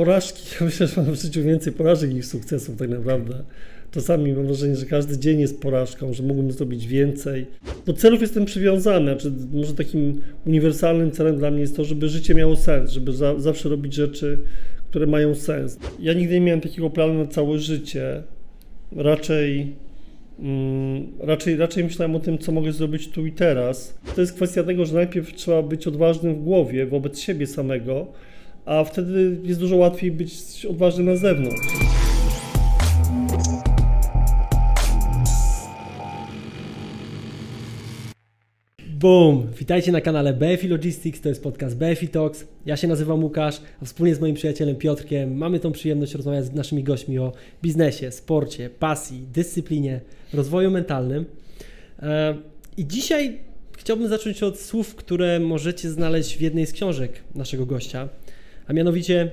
porażki, ja myślę, że mam w życiu więcej porażek niż sukcesów tak naprawdę. Czasami mam wrażenie, że każdy dzień jest porażką, że mógłbym zrobić więcej. Do celów jestem przywiązany, znaczy może takim uniwersalnym celem dla mnie jest to, żeby życie miało sens, żeby za, zawsze robić rzeczy, które mają sens. Ja nigdy nie miałem takiego planu na całe życie. Raczej Mm, raczej, raczej myślałem o tym, co mogę zrobić tu i teraz. To jest kwestia tego, że najpierw trzeba być odważnym w głowie wobec siebie samego, a wtedy jest dużo łatwiej być odważnym na zewnątrz. Boom! Witajcie na kanale BFI Logistics, to jest podcast BFI Talks. Ja się nazywam Łukasz, a wspólnie z moim przyjacielem Piotrkiem mamy tą przyjemność rozmawiać z naszymi gośćmi o biznesie, sporcie, pasji, dyscyplinie, rozwoju mentalnym. E, I dzisiaj chciałbym zacząć od słów, które możecie znaleźć w jednej z książek naszego gościa, a mianowicie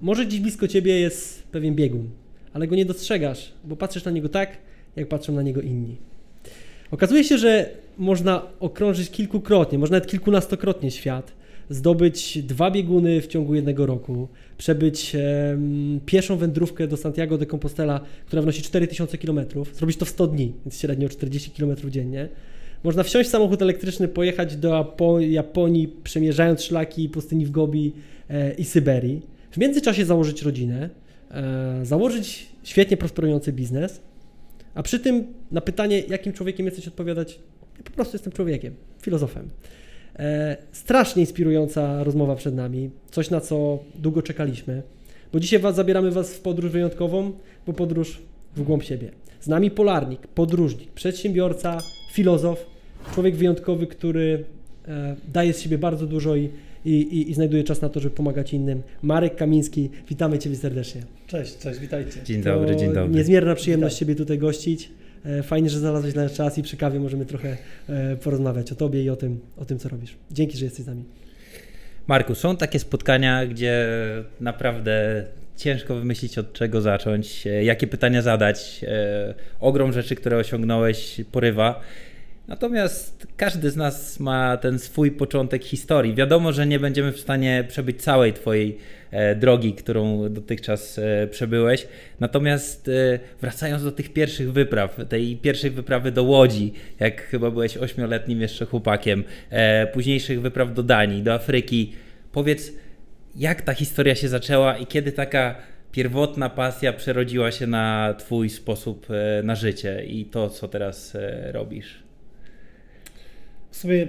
może dziś blisko Ciebie jest pewien biegun, ale go nie dostrzegasz, bo patrzysz na niego tak, jak patrzą na niego inni. Okazuje się, że można okrążyć kilkukrotnie, może nawet kilkunastokrotnie świat, zdobyć dwa bieguny w ciągu jednego roku, przebyć e, pieszą wędrówkę do Santiago de Compostela, która wynosi 4000 km, zrobić to w 100 dni, więc średnio 40 km dziennie. Można wsiąść w samochód elektryczny, pojechać do Japonii, przemierzając szlaki pustyni w Gobi i Syberii. W międzyczasie założyć rodzinę, e, założyć świetnie prosperujący biznes, a przy tym na pytanie, jakim człowiekiem jesteś, odpowiadać, ja po prostu jestem człowiekiem, filozofem. E, strasznie inspirująca rozmowa przed nami, coś na co długo czekaliśmy, bo dzisiaj was, zabieramy Was w podróż wyjątkową, bo podróż w głąb siebie. Z nami polarnik, podróżnik, przedsiębiorca, filozof, człowiek wyjątkowy, który e, daje z siebie bardzo dużo i, i, i, znajduje czas na to, żeby pomagać innym. Marek Kamiński, witamy Ciebie serdecznie. Cześć, cześć, witajcie. Dzień dobry, to dzień dobry. Niezmierna przyjemność Ciebie tutaj gościć. E, fajnie, że znalazłeś nas czas i przy kawie możemy trochę e, porozmawiać o Tobie i o tym, o tym, co robisz. Dzięki, że jesteś z nami. Marku, są takie spotkania, gdzie naprawdę ciężko wymyślić od czego zacząć, e, jakie pytania zadać. Ogrom rzeczy, które osiągnąłeś, porywa. Natomiast każdy z nas ma ten swój początek historii. Wiadomo, że nie będziemy w stanie przebyć całej Twojej e, drogi, którą dotychczas e, przebyłeś. Natomiast e, wracając do tych pierwszych wypraw, tej pierwszej wyprawy do Łodzi, jak chyba byłeś ośmioletnim jeszcze chłopakiem, późniejszych wypraw do Danii, do Afryki, powiedz, jak ta historia się zaczęła i kiedy taka pierwotna pasja przerodziła się na Twój sposób na życie i to, co teraz robisz? W sumie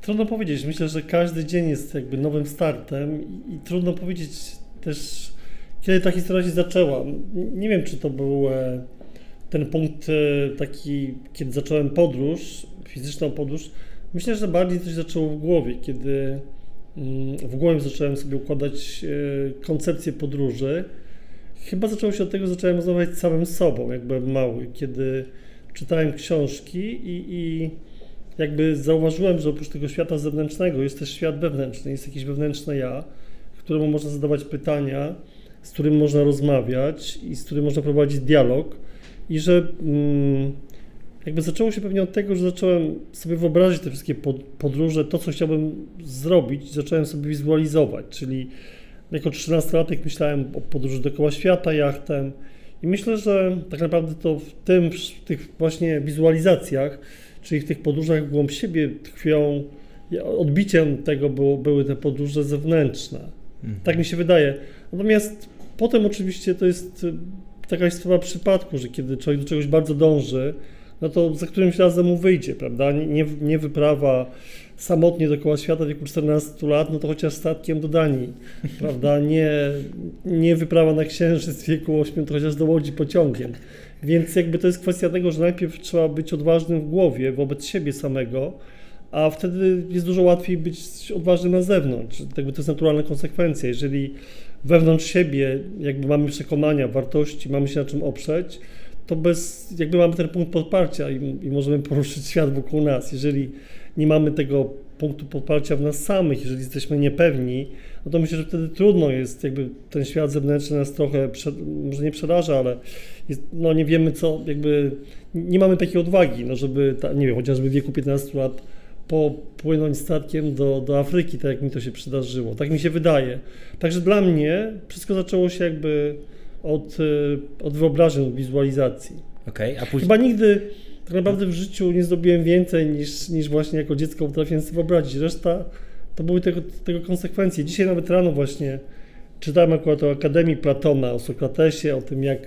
trudno powiedzieć. Myślę, że każdy dzień jest jakby nowym startem i, trudno powiedzieć też, kiedy ta historia się zaczęła. Nie wiem, czy to był e, ten punkt e, taki, kiedy zacząłem podróż, fizyczną podróż. Myślę, że bardziej coś zaczęło w głowie, kiedy mm, w głowie zacząłem sobie układać e, koncepcję podróży. Chyba zaczęło się od tego, że zacząłem rozmawiać samym sobą, jak byłem mały, kiedy czytałem książki i, i jakby zauważyłem, że oprócz tego świata zewnętrznego jest też świat wewnętrzny, jest jakieś wewnętrzne ja, któremu można zadawać pytania, z którym można rozmawiać i z którym można prowadzić dialog. I że mm, jakby zaczęło się pewnie od tego, że zacząłem sobie wyobrazić te wszystkie podróże, to co chciałbym zrobić, zacząłem sobie wizualizować, czyli jako 13-latek myślałem o podróży dookoła świata jachtem. I myślę, że tak naprawdę to w tym, w tych właśnie wizualizacjach czyli w tych podróżach głąb siebie tkwią, odbiciem tego było, były te podróże zewnętrzne. Mhm. Tak mi się wydaje. Natomiast potem oczywiście to jest y, taka sprawa przypadku, że kiedy człowiek do czegoś bardzo dąży, no to za którymś razem mu wyjdzie, prawda? Nie, nie wyprawa samotnie dookoła świata w wieku 14 lat, no to chociaż statkiem do Danii, prawda? Nie, nie wyprawa na Księżyc w wieku 8, to chociaż do Łodzi pociągiem. Więc jakby to jest kwestia tego, że najpierw trzeba być odważnym w głowie wobec siebie samego, a wtedy jest dużo łatwiej być odważnym na zewnątrz. Jakby to jest naturalna konsekwencja. Jeżeli wewnątrz siebie jakby mamy przekonania, wartości, mamy się na czym oprzeć, to bez, jakby mamy ten punkt podparcia i, i możemy poruszyć świat wokół nas. Jeżeli nie mamy tego punktu podparcia w nas samych, jeżeli jesteśmy niepewni, no to myślę, że wtedy trudno jest, jakby ten świat zewnętrzny nas trochę, może nie przeraża, ale no nie wiemy co, jakby nie mamy takiej odwagi, no żeby, ta, nie wiem, chociażby w wieku 15 lat popłynąć statkiem do, do Afryki, tak jak mi to się przydarzyło. Tak mi się wydaje. Także dla mnie wszystko zaczęło się jakby od, e, od wyobrażeń, od wizualizacji. Okay, a później... Chyba nigdy tak naprawdę w życiu nie zrobiłem więcej niż, niż właśnie jako dziecko potrafiłem sobie wyobrazić. Reszta to były tego, tego konsekwencje. Dzisiaj nawet rano właśnie czytałem akurat o Akademii Platona, o Sokratesie, o tym jak,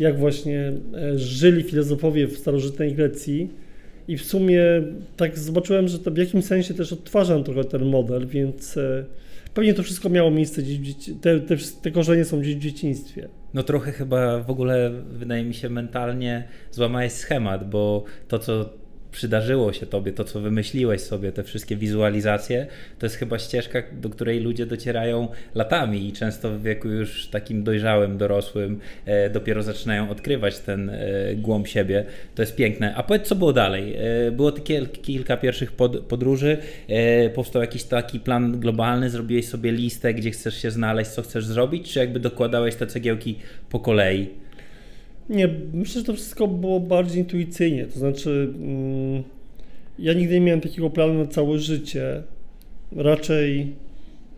jak właśnie e, żyli filozofowie w starożytnej Grecji i w sumie tak zobaczyłem, że to w jakimś sensie też odtwarzam trochę ten model, więc e, pewnie to wszystko miało miejsce te, te, te korzenie są gdzieś w dzieciństwie. No trochę chyba w ogóle wydaje mi się mentalnie złamałeś schemat, bo to co przydarzyło się tobie, to co wymyśliłeś sobie, te wszystkie wizualizacje, to jest chyba ścieżka, do której ludzie docierają latami i często w wieku już takim dojrzałym, dorosłym e, dopiero zaczynają odkrywać ten e, głąb siebie. To jest piękne. A powiedz, co było dalej? E, było takie kilka pierwszych pod, podróży, e, powstał jakiś taki plan globalny, zrobiłeś sobie listę, gdzie chcesz się znaleźć, co chcesz zrobić, czy jakby dokładałeś te cegiełki po kolei? Nie, myślę, że to wszystko było bardziej intuicyjnie. To znaczy, mm, ja nigdy nie miałem takiego planu na całe życie. Raczej,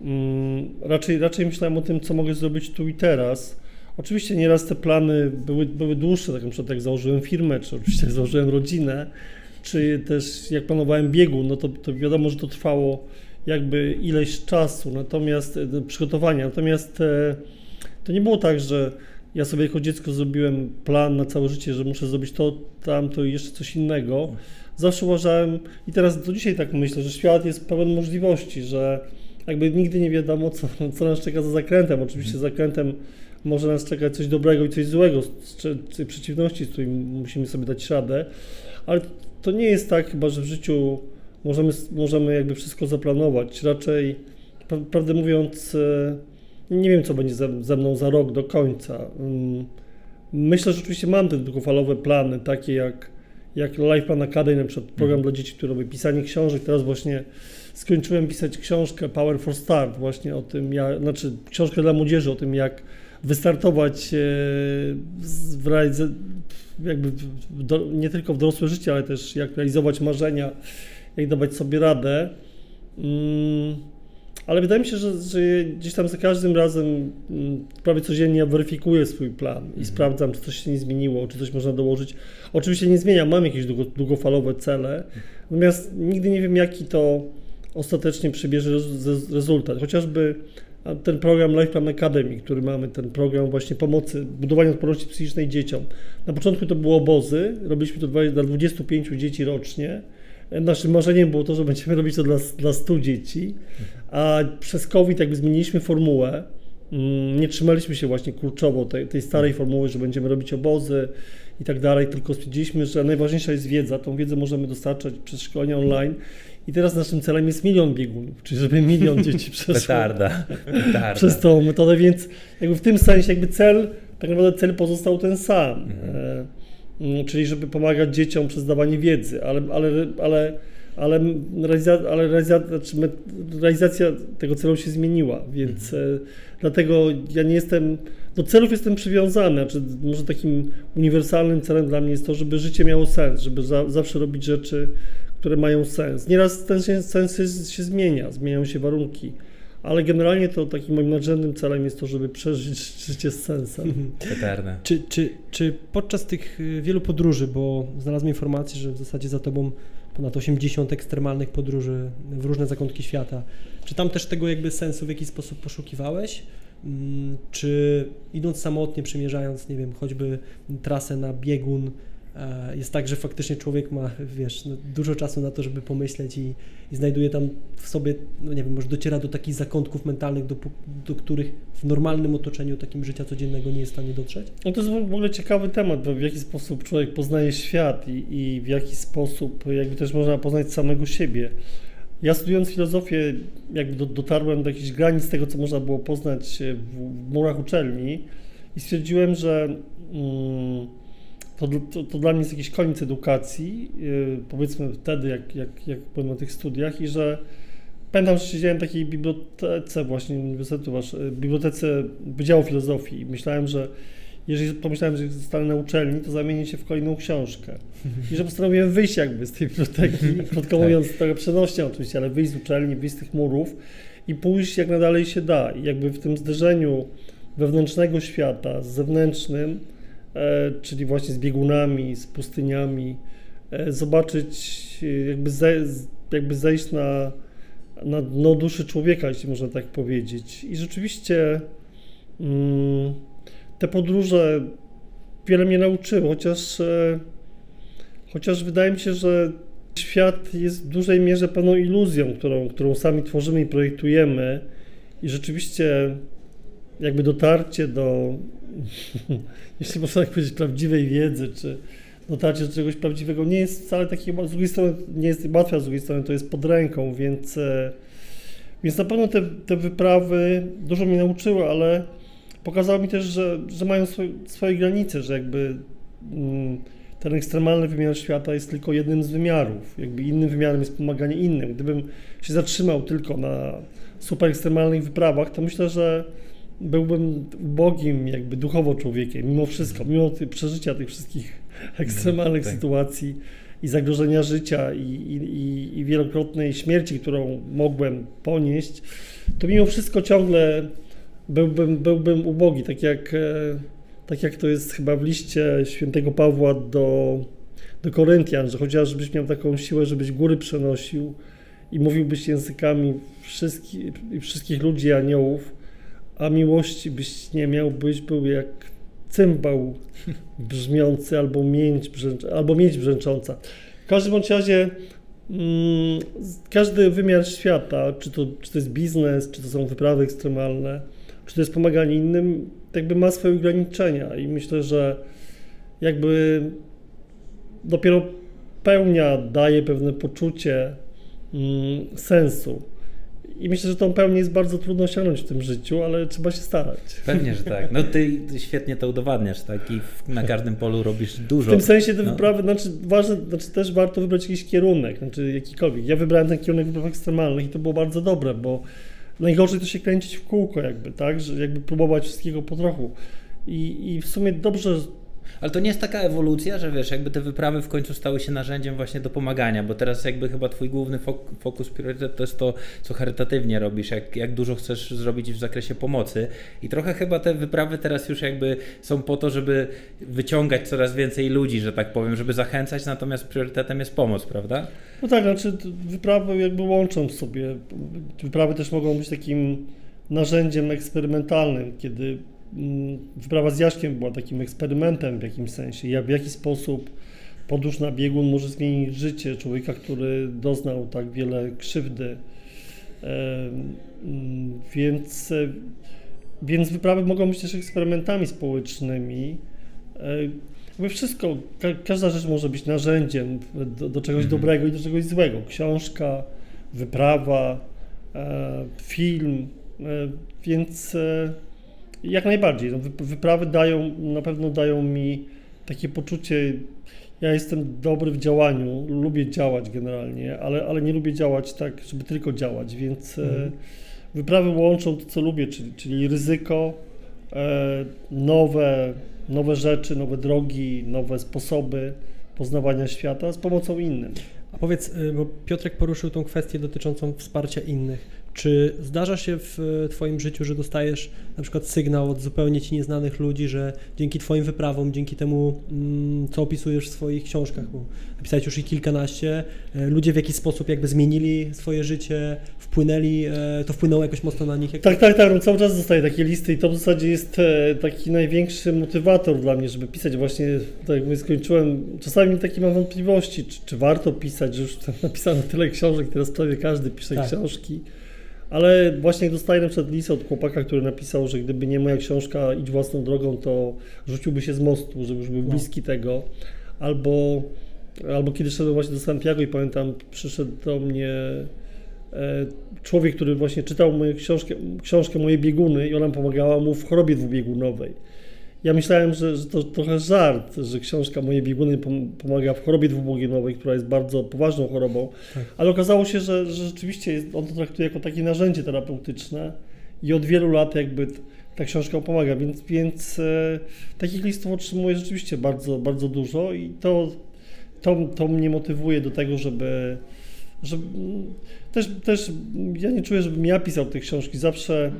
mm, raczej, raczej myślałem o tym, co mogę zrobić tu i teraz. Oczywiście nieraz te plany były, były dłuższe, tak na przykład jak założyłem firmę, czy oczywiście jak założyłem rodzinę, czy też jak planowałem biegu, no to, to wiadomo, że to trwało jakby ileś czasu, natomiast e, przygotowania. Natomiast e, to nie było tak, że ja sobie jako dziecko zrobiłem plan na całe życie, że muszę zrobić to, tamto i jeszcze coś innego. Zawsze uważałem i teraz do dzisiaj tak myślę, że świat jest pełen możliwości, że jakby nigdy nie wiadomo, co, co nas czeka za zakrętem. Oczywiście zakrętem może nas czekać coś dobrego i coś złego, czy przeciwności, z którymi musimy sobie dać radę, ale to nie jest tak chyba, że w życiu możemy, możemy jakby wszystko zaplanować. Raczej, prawdę mówiąc, e, nie wiem, co będzie ze, ze mną za rok do końca. Mm, myślę, że oczywiście mam te długofalowe plany, takie jak, jak Life Plan Academy, na przykład program mhm. dla dzieci, który robi pisanie książek. Teraz właśnie skończyłem pisać książkę Power for Start, właśnie o tym, jak, znaczy książkę dla młodzieży, o tym, jak wystartować e, w realizacji, jakby do, nie tylko w dorosłe życie, ale też jak realizować marzenia, jak dawać sobie radę. Mm, ale wydaje mi się, że, że gdzieś tam za każdym razem mm, prawie codziennie weryfikuję swój plan i mhm. sprawdzam, czy coś się nie zmieniło, czy coś można dołożyć. Oczywiście nie zmieniam, mam jakieś długo, długofalowe cele, natomiast nigdy nie wiem, jaki to ostatecznie przybierze rezultat. Chociażby ten program Life Plan Academy, który mamy, ten program właśnie pomocy, budowania odporności psychicznej dzieciom. Na początku to były obozy, robiliśmy to dla 25 dzieci rocznie. Naszym marzeniem było to, że będziemy robić to dla, dla 100 dzieci, a przez COVID jakby zmieniliśmy formułę. Mm, nie trzymaliśmy się właśnie kurczowo tej, tej starej formuły, że będziemy robić obozy i tak dalej, tylko stwierdziliśmy, że najważniejsza jest wiedza. Tą wiedzę możemy dostarczać przez szkolenia online. I teraz naszym celem jest milion biegunów, czyli żeby milion dzieci przeszło Petarda. Petarda. przez tą metodę, więc jakby w tym sensie jakby cel, tak naprawdę cel pozostał ten sam. Mhm. Mm, czyli żeby pomagać dzieciom przez dawanie wiedzy, ale, ale, ale, ale, realizacja, ale realizacja, znaczy realizacja tego celu się zmieniła, więc mhm. E, dlatego ja nie jestem, do celów jestem przywiązany, znaczy może takim uniwersalnym celem dla mnie jest to, żeby życie miało sens, żeby za, zawsze robić rzeczy, które mają sens. Nieraz ten sens się, się zmienia, zmieniają się warunki ale generalnie to takim moim nadrzędnym celem jest to, żeby przeżyć życie z sensem. Eterне. Czy, czy, czy podczas tych y, wielu podróży, bo znalazłem informację, że w zasadzie za tobą ponad 80 ekstremalnych podróży w różne zakątki świata, czy tam też tego jakby sensu w jakiś sposób poszukiwałeś? Mm, czy idąc samotnie, przemierzając, nie wiem, choćby trasę na biegun, jest tak, że faktycznie człowiek ma, wiesz, no, dużo czasu na to, żeby pomyśleć i, i, znajduje tam w sobie, no nie wiem, może dociera do takich zakątków mentalnych, do, do których w normalnym otoczeniu takim życia codziennego nie jest w stanie dotrzeć? No to jest w ogóle ciekawy temat, w jaki sposób człowiek poznaje świat i, i w jaki sposób jakby też można poznać samego siebie. Ja studiując filozofię, jakby do, dotarłem do jakichś granic tego, co można było poznać w, w murach uczelni i stwierdziłem, że mm, to, to, to, dla mnie jest jakiś koniec edukacji, yy, powiedzmy wtedy, jak, jak, jak byłem na tych studiach i że pamiętam, że siedziałem w takiej bibliotece właśnie Uniwersytetu, wasz, yy, bibliotece Wydziału Filozofii i myślałem, że jeżeli pomyślałem, że zostanę na uczelni, to zamienię się w kolejną książkę. I że postanowiłem wyjść jakby z tej biblioteki, krótko tak. mówiąc, trochę przenośnie oczywiście, ale wyjść z uczelni, wyjść z tych murów i pójść jak nadalej się da. I jakby w tym zderzeniu wewnętrznego świata z zewnętrznym, czyli właśnie z biegunami, z pustyniami, e, zobaczyć, e, jakby, ze, jakby zejść na, na dno duszy człowieka, jeśli można tak powiedzieć. I rzeczywiście mm, te podróże wiele mnie nauczyły, chociaż, e, chociaż wydaje mi się, że świat jest w dużej mierze pewną iluzją, którą, którą sami tworzymy i projektujemy. I rzeczywiście jakby dotarcie do, jeśli można tak powiedzieć, prawdziwej wiedzy, czy dotarcie do czegoś prawdziwego nie jest wcale takie, z drugiej strony nie jest łatwe, z drugiej strony to jest pod ręką, więc, e, więc na pewno te, te wyprawy dużo mnie nauczyły, ale pokazało mi też, że, że mają swoje, swoje granice, że jakby mm, ten ekstremalny wymiar świata jest tylko jednym z wymiarów. Jakby innym wymiarem jest pomaganie innym. Gdybym się zatrzymał tylko na super ekstremalnych wyprawach, to myślę, że byłbym ubogim jakby duchowo człowiekiem, mimo wszystko, mimo tych przeżycia tych wszystkich ekstremalnych tak. sytuacji i zagrożenia życia i, i, i wielokrotnej śmierci, którą mogłem ponieść, to mimo wszystko ciągle byłbym, byłbym ubogi, tak jak, e, tak jak to jest chyba w liście świętego Pawła do, do Koryntian, że chociażbyś miał taką siłę, żebyś góry przenosił i mówiłbyś językami wszystkich, wszystkich ludzi aniołów, a miłości byś nie miał, byś był jak cymbał brzmiący albo mięć, brzęcz, albo mięć brzęcząca. W każdym bądź razie mm, każdy wymiar świata, czy to, czy to jest biznes, czy to są wyprawy ekstremalne, czy to jest pomaganie innym, jakby ma swoje ograniczenia i myślę, że jakby dopiero pełnia daje pewne poczucie mm, sensu. I myślę, że tą pełnię jest bardzo trudno osiągnąć w tym życiu, ale trzeba się starać. Pewnie, że tak. No ty, ty świetnie to udowadniasz, tak? I na każdym polu robisz dużo. W tym sensie te no. wyprawy, znaczy, ważne, znaczy też warto wybrać jakiś kierunek, znaczy jakikolwiek. Ja wybrałem ten kierunek wypraw ekstremalnych i to było bardzo dobre, bo najgorzej to się kręcić w kółko jakby, tak? Że jakby próbować wszystkiego po trochu. I, i w sumie dobrze ale to nie jest taka ewolucja, że wiesz, jakby te wyprawy w końcu stały się narzędziem właśnie do pomagania, bo teraz jakby chyba twój główny fokus, priorytet to jest to, co charytatywnie robisz, jak, jak dużo chcesz zrobić w zakresie pomocy i trochę chyba te wyprawy teraz już jakby są po to, żeby wyciągać coraz więcej ludzi, że tak powiem, żeby zachęcać, natomiast priorytetem jest pomoc, prawda? No tak, znaczy wyprawy jakby łączą sobie, wyprawy też mogą być takim narzędziem eksperymentalnym, kiedy wyprawa z Jaszkiem była takim eksperymentem w jakimś sensie. Jak, w jaki sposób podróż na biegun może zmienić życie człowieka, który doznał tak wiele krzywdy. Mm, więc, e, więc wyprawy mogą być też eksperymentami społecznymi. Jakby wszystko, każda rzecz może być narzędziem do, do czegoś mhm. dobrego i do czegoś złego. Książka, wyprawa, e, film, e, więc jak najbardziej. No, wyprawy dają, na pewno dają mi takie poczucie, ja jestem dobry w działaniu, lubię działać generalnie, ale, ale nie lubię działać tak, żeby tylko działać, więc e, mhm. wyprawy łączą to, co lubię, czyli, czyli ryzyko, e, nowe, nowe rzeczy, nowe drogi, nowe sposoby poznawania świata z pomocą innym. A powiedz, y, bo Piotrek poruszył tą kwestię dotyczącą wsparcia innych. Czy zdarza się w Twoim życiu, że dostajesz na przykład sygnał od zupełnie Ci nieznanych ludzi, że dzięki Twoim wyprawom, dzięki temu, mm, co opisujesz w swoich książkach, bo napisałeś już ich kilkanaście, e, ludzie w jakiś sposób jakby zmienili swoje życie, wpłynęli, e, to wpłynęło jakoś mocno na nich? Jak... Tak, tak, tak, cały czas dostaję takie listy i to w zasadzie jest e, taki największy motywator dla mnie, żeby pisać właśnie, tak jak mówię, skończyłem, czasami takie mam wątpliwości, czy, czy warto pisać, że już napisano tyle książek, teraz prawie każdy pisze tak. książki. Ale właśnie dostaję na przykład list od chłopaka, który napisał, że gdyby nie moja książka Idź własną drogą, to rzuciłby się z mostu, że już był no. bliski tego. Albo, albo kiedy szedłem właśnie do Santiago i pamiętam, przyszedł do mnie e, człowiek, który właśnie czytał moją książkę, książkę Moje bieguny i ona pomagała mu w chorobie dwubiegunowej. Ja myślałem, że, że, to trochę żart, że książka Moje bieguny pomaga w chorobie dwubiegunowej, która jest bardzo poważną chorobą, tak. ale okazało się, że, że rzeczywiście jest, on to traktuje jako takie narzędzie terapeutyczne i od wielu lat jakby ta książka pomaga, więc, więc e, takich listów otrzymuję rzeczywiście bardzo, bardzo dużo i to, to, to mnie motywuje do tego, żeby, żeby też, też ja nie czuję, żebym ja pisał te książki, zawsze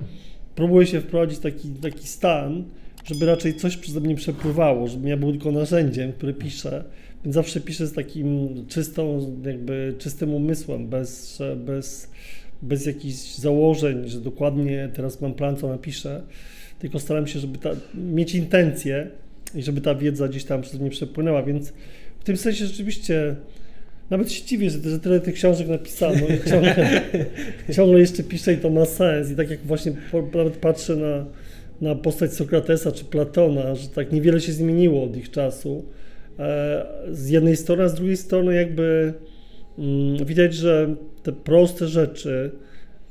próbuję się wprowadzić taki, taki stan, żeby raczej coś przeze mnie przepływało, żebym ja był tylko narzędziem, które piszę, więc zawsze piszę z takim czystą, jakby czystym umysłem, bez, bez, bez jakichś założeń, że dokładnie teraz mam plan, co napiszę, tylko staram się, żeby ta, mieć intencje i żeby ta wiedza gdzieś tam przez mnie przepłynęła, więc w tym sensie rzeczywiście nawet się dziwię, że, że tyle tych książek napisano i ciągle, ciągle jeszcze piszę i to ma sens. I tak jak właśnie nawet patrzę na, na postać Sokratesa czy Platona, że tak niewiele się zmieniło od ich czasu. E, z jednej strony, a z drugiej strony jakby mm, widać, że te proste rzeczy,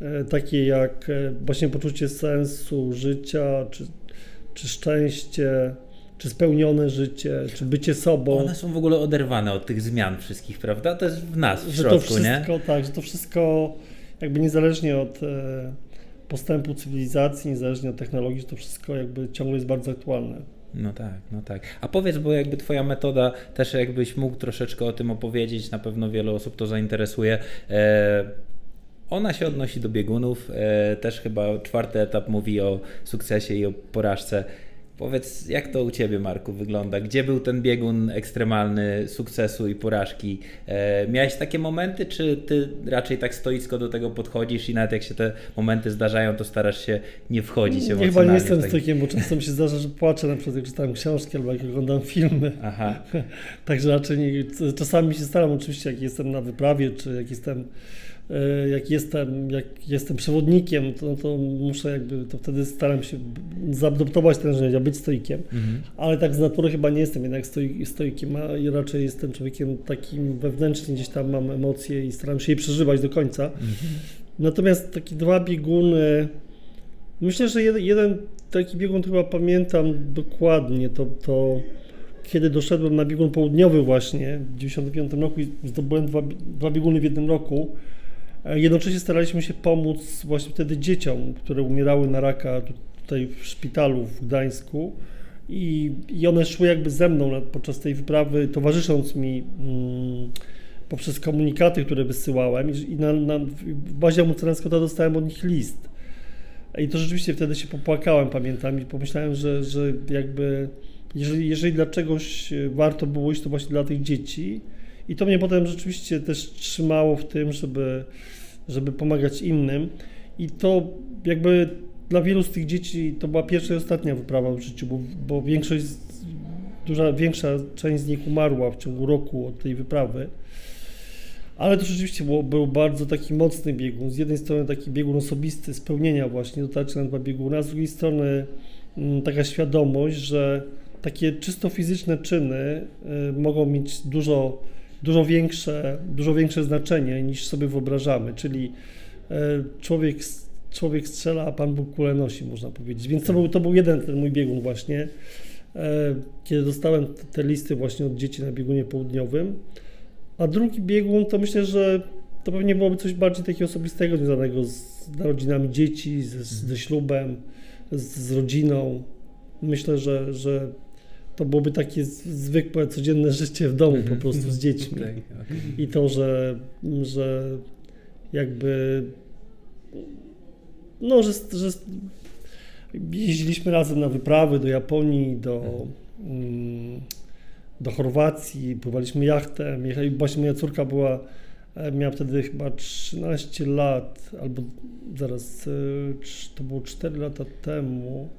e, takie jak e, właśnie poczucie sensu życia, czy, czy szczęście, czy spełnione życie, czy bycie sobą. One są w ogóle oderwane od tych zmian wszystkich, prawda? To jest w nas, w że środku, to wszystko, nie? Tak, że to wszystko jakby niezależnie od postępu cywilizacji, niezależnie od technologii, że to wszystko jakby ciągle jest bardzo aktualne. No tak, no tak. A powiedz, bo jakby twoja metoda, też jakbyś mógł troszeczkę o tym opowiedzieć, na pewno wiele osób to zainteresuje. E, ona się odnosi do biegunów, e, też chyba czwarty etap mówi o sukcesie i o porażce. Powiedz, jak to u Ciebie, Marku, wygląda? Gdzie był ten biegun ekstremalny sukcesu i porażki? E, miałeś takie momenty, czy Ty raczej tak stoicko do tego podchodzisz i nawet jak się te momenty zdarzają, to starasz się nie wchodzić Ja emocjonalnie? chyba nie jestem stoikiem, bo czasem mi się zdarza, że płaczę na przykład jak czytam książki albo jak oglądam filmy. Aha, Także raczej nie, czasami się staram oczywiście, jak jestem na wyprawie, czy jak jestem, jak jestem, jak jestem przewodnikiem, to, to muszę jakby, to wtedy staram się zaadoptować te narzędzia, być stoikiem. mhm. Ale tak z natury chyba nie jestem jednak stoi, stoikiem, a i raczej jestem człowiekiem takim wewnętrznie, gdzieś tam mam emocje i staram się je przeżywać do końca. Mhm. Natomiast takie dwa bieguny, myślę, że jeden, jeden taki biegun chyba pamiętam dokładnie, to, to kiedy doszedłem na biegun południowy właśnie w 95 roku i zdobyłem dwa, dwa bieguny w jednym roku. E, Jednocześnie staraliśmy się pomóc właśnie wtedy dzieciom, które umierały na raka tu- tutaj w szpitalu w Gdańsku. I, I one szły jakby ze mną podczas tej wyprawy, towarzysząc mi mm, poprzez komunikaty, które wysyłałem. I, na, na, w bazie Amucerańskota dostałem od nich list. I to rzeczywiście wtedy się popłakałem, pamiętam, i pomyślałem, że, że jakby jeżeli, jeżeli dla czegoś e, warto było iść, to właśnie dla tych dzieci. I to mnie potem rzeczywiście też trzymało w tym, żeby, żeby pomagać innym. I to jakby dla wielu z tych dzieci to była pierwsza i ostatnia wyprawa w życiu, bo, bo większość, duża, większa część z nich umarła w ciągu roku od tej wyprawy. Ale to rzeczywiście było, był bardzo taki mocny biegun. Z jednej strony taki biegun osobisty, spełnienia właśnie, dotarcie na dwa bieguny, a z drugiej strony mm, taka świadomość, że takie czysto fizyczne czyny y, mogą mieć dużo, dużo, większe, dużo większe znaczenie niż sobie wyobrażamy, czyli y, człowiek, człowiek strzela, a Pan Bóg kulę nosi, można powiedzieć. Więc to był, to był jeden ten mój biegun właśnie, e, kiedy dostałem te- te listy właśnie od dzieci na biegunie południowym. A drugi biegun to myślę, że to pewnie byłoby coś bardziej takiego osobistego, związanego z narodzinami dzieci, ze, ze ślubem, z, z rodziną. Myślę, że, że to byłoby takie zwykłe, codzienne życie w domu po prostu z dziećmi. I to, że, że jakby no, że, że jeździliśmy razem na wyprawy do Japonii, do, mm, do Chorwacji, pływaliśmy jachtem. Jechali, właśnie moja córka była, e, miała wtedy chyba 13 lat, albo zaraz, e, to było 4 lata temu.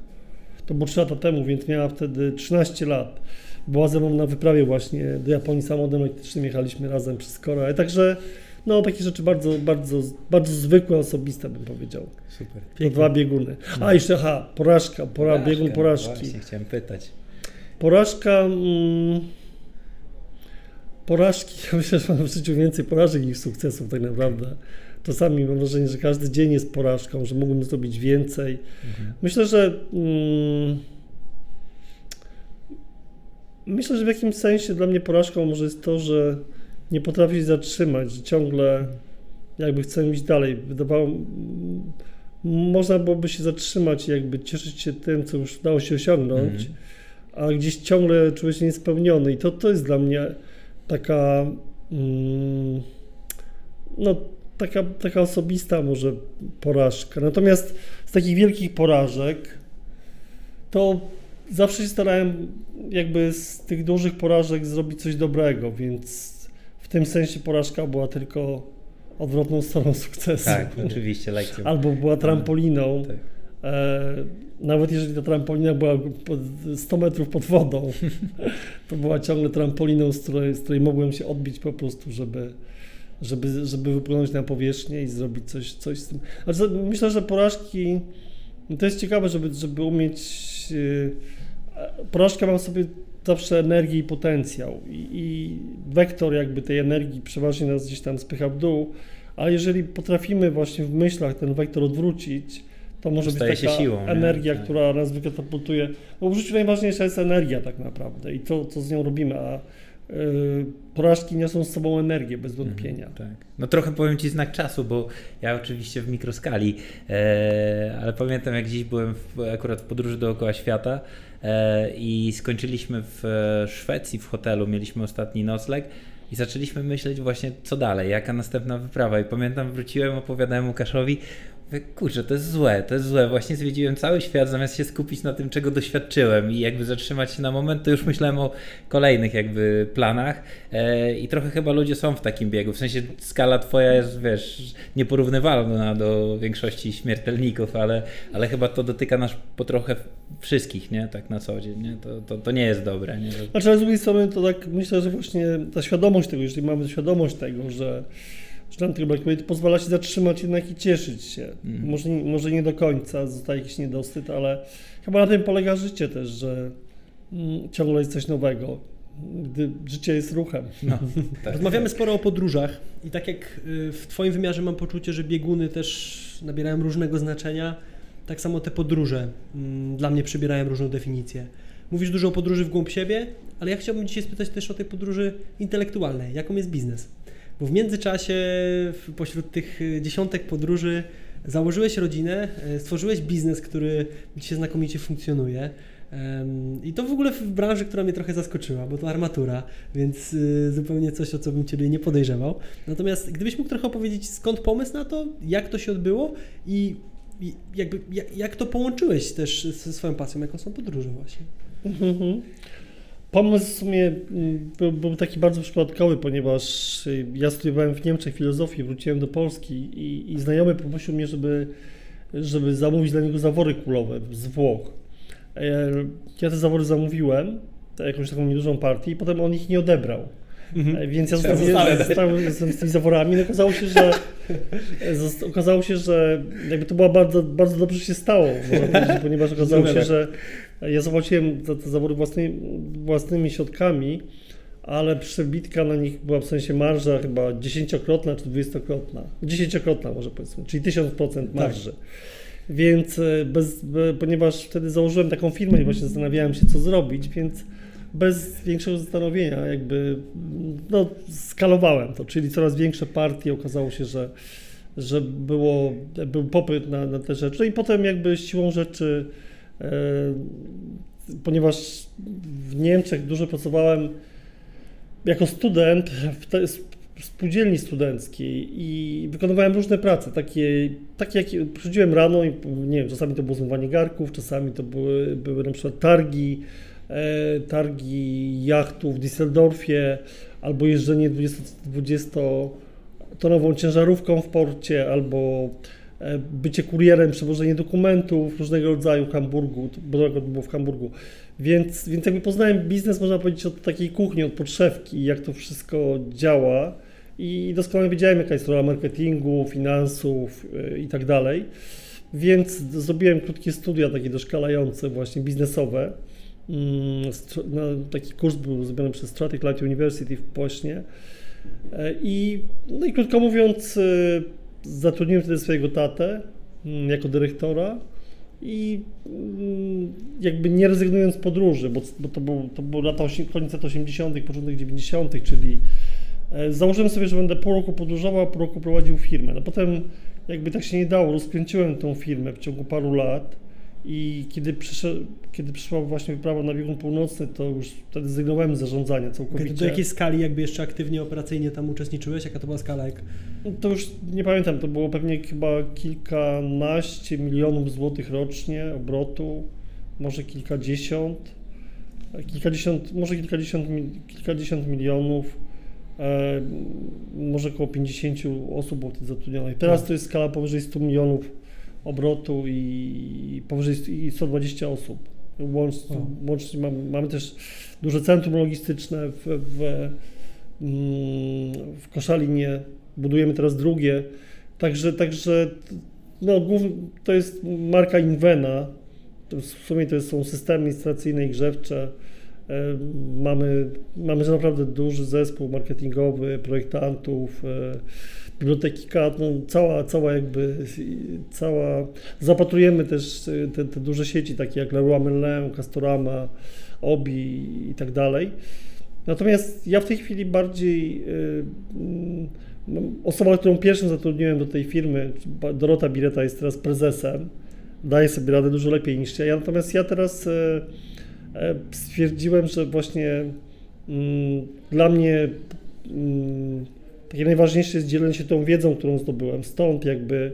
To było 3 lata temu, więc miała wtedy 13 lat. Była ze mną na wyprawie właśnie do Japonii samochodem elektrycznym, jechaliśmy razem przez Koreę. Także no takie rzeczy bardzo, bardzo, bardzo zwykłe, osobiste bym powiedział. Super. To dwa bieguny. A jeszcze, aha, porażka, pora, biegun porażki. Właśnie chciałem pytać. Porażka. Mm, porażki, ja myślę, że mam w życiu więcej porażek niż sukcesów tak naprawdę. Czasami mam wrażenie, że każdy dzień jest porażką, że mógłbym zrobić więcej. Mhm. Myślę, że. Mm, myślę, że w jakimś sensie dla mnie porażką może jest to, że nie potrafię się zatrzymać, że ciągle jakby chcę iść dalej. Wydawało, można byłoby się zatrzymać i jakby cieszyć się tym, co już udało się osiągnąć, Mhm. a gdzieś ciągle czuję się niespełniony i to, to jest dla mnie taka mm, no taka, taka osobista może porażka. Natomiast z takich wielkich porażek to zawsze się starałem jakby z tych dużych porażek zrobić coś dobrego, więc w tym sensie porażka była tylko odwrotną stroną sukcesu. Tak, oczywiście, lekcją. Albo była trampoliną. Tak. E, nawet jeżeli ta trampolina była pod 100 metrów pod wodą, to była ciągle trampoliną, z której, z której mogłem się odbić po prostu, żeby, żeby, żeby wypłynąć na powierzchnię i zrobić coś, coś z tym. Ale za- myślę, że porażki to jest ciekawe, żeby, żeby umieć. e, Porażka ma w sobie zawsze energię i potencjał, i, i wektor jakby tej energii przeważnie nas gdzieś tam spycha w dół, ale jeżeli potrafimy właśnie w myślach ten wektor odwrócić, to może Staje być taka siłą, energia, Tak. która nas wykatapultuje. Bo w życiu najważniejsza jest energia tak naprawdę i to, co z nią robimy, a y, porażki niosą z sobą energię bez wątpienia. Mhm, tak. No trochę powiem Ci znak czasu, bo ja oczywiście w mikroskali, e, ale pamiętam jak dziś byłem w, akurat w podróży dookoła świata e, i skończyliśmy w e, Szwecji w hotelu, mieliśmy ostatni nocleg i zaczęliśmy myśleć właśnie co dalej, jaka następna wyprawa i pamiętam wróciłem, opowiadałem Łukaszowi, kurczę, to jest złe, to jest złe, właśnie zwiedziłem cały świat zamiast się skupić na tym, czego doświadczyłem i jakby zatrzymać się na moment, to już myślałem o kolejnych jakby planach e, i trochę chyba ludzie są w takim biegu, w sensie skala twoja jest, wiesz, nieporównywalna do większości śmiertelników, ale, ale chyba to dotyka nas po trochę wszystkich, nie, tak na co dzień, nie, to, to, to nie jest dobre, nie. Znaczy, z drugiej strony to tak myślę, że właśnie ta świadomość tego, jeżeli mamy świadomość tego, że, tego brakuje, to pozwala się zatrzymać jednak i cieszyć się. Mhm. Może, nie- może nie do końca, zostaje jakiś niedosyt, ale chyba na tym polega życie też, że mm, ciągle jest coś nowego, gdy życie jest ruchem. No, tak, Rozmawiamy tak. sporo o podróżach i tak jak y, w Twoim wymiarze mam poczucie, że bieguny też nabierają różnego znaczenia, tak samo te podróże mm, dla mnie przybierają różną definicję. Mówisz dużo o podróży w głąb siebie, ale ja chciałbym dzisiaj spytać też o tej podróży intelektualnej. Jaką jest biznes? Bo w międzyczasie, pośród tych y, dziesiątek podróży, założyłeś rodzinę, y, stworzyłeś biznes, który dzisiaj znakomicie funkcjonuje. I to w ogóle w branży, która mnie trochę zaskoczyła, bo to armatura, więc y, zupełnie coś, o co bym Ciebie nie podejrzewał. Natomiast gdybyś mógł trochę opowiedzieć, skąd pomysł na to, jak to się odbyło i, jakby, jak, to połączyłeś też ze swoją pasją, jaką są podróże właśnie. Mhm. Pomysł w sumie mm, był, taki bardzo przypadkowy, ponieważ y, ja studiowałem w Niemczech filozofię, wróciłem do Polski i, i znajomy poprosił mnie, żeby, żeby zamówić dla niego zawory kulowe z Włoch. E, Ja te zawory zamówiłem, te- jakąś taką niedużą partię i potem on ich nie odebrał. E, Więc ja zostałem z, z tymi zaworami. No okazało się, że okazało się, że jakby to było bardzo, bardzo dobrze się stało, ponieważ okazało się, że ja zapłaciłem za te zawory własnymi, własnymi środkami, ale przebitka na nich była w sensie marża chyba dziesięciokrotna czy dwudziestokrotna. Dziesięciokrotna może powiedzmy, czyli 1000% marży. Więc e, bez, be, ponieważ wtedy założyłem taką firmę i właśnie zastanawiałem się, co zrobić, więc bez większego zastanowienia jakby no, skalowałem to, czyli coraz większe partie. Okazało się, że, że było, był popyt na, na te rzeczy. No i potem jakby siłą rzeczy, ponieważ w Niemczech dużo pracowałem jako student w spółdzielni studenckiej i wykonywałem różne prace, takie, takie jakie przychodziłem rano i nie wiem, czasami to było zmywanie garków, czasami to były, były na przykład targi, e, targi jachtów w Düsseldorfie albo jeżdżenie 20, 20-tonową ciężarówką w porcie albo e, bycie kurierem, przewożenie dokumentów różnego rodzaju w Hamburgu, bo było w Hamburgu. Więc, więc jakby poznałem biznes, można powiedzieć, od takiej kuchni, od podszewki, jak to wszystko działa i doskonale wiedziałem, jaka jest rola marketingu, finansów yy, i tak dalej. Więc zrobiłem krótkie studia takie doszkalające, właśnie biznesowe. Mm, no, taki kurs był zrobiony przez Stratic Light University w Pośnie. E, I, no i krótko mówiąc, e, zatrudniłem wtedy swojego tatę mm, jako dyrektora i mm, jakby nie rezygnując z podróży, bo, bo to, był, to był lata koniec lat 80., początek 90., czyli e, założyłem sobie, że będę pół roku podróżował, a pół roku prowadził firmę. No potem jakby tak się nie dało. Rozkręciłem tą firmę w ciągu paru lat i kiedy, przyszedł, kiedy przyszła właśnie wyprawa na biegun północny, to już wtedy zrezygnowałem z zarządzania całkowicie. Do jakiej skali jakby jeszcze aktywnie, operacyjnie tam uczestniczyłeś? Jaka to była skala? Jak... No to już nie pamiętam, to było pewnie chyba kilkanaście milionów złotych rocznie obrotu, może kilkadziesiąt, kilkadziesiąt, może kilkadziesiąt, kilkadziesiąt milionów, e, może około 50 osób było wtedy zatrudnionych. Teraz Tak. to jest skala powyżej 100 milionów obrotu i powyżej i 120 osób. Łącz, łącznie mamy, mamy też duże centrum logistyczne w, w, mm, w Koszalinie, budujemy teraz drugie, także, także no, głównie to jest marka Invena, w sumie to są systemy instalacyjne i grzewcze, Mamy, mamy naprawdę duży zespół marketingowy, projektantów, e, biblioteki KAD, no cała, cała jakby, cała, zapatrujemy też e, te, te duże sieci takie jak Leroy Merlin, Castorama, Obi i tak dalej. Natomiast ja w tej chwili bardziej, osoba, którą pierwszym zatrudniłem do tej firmy, Dorota Bireta jest teraz prezesem, daje sobie radę dużo lepiej niż ja, natomiast ja teraz e, e, stwierdziłem, że właśnie mm, dla mnie mm, takie najważniejsze jest dzielenie się tą wiedzą, którą zdobyłem. Stąd jakby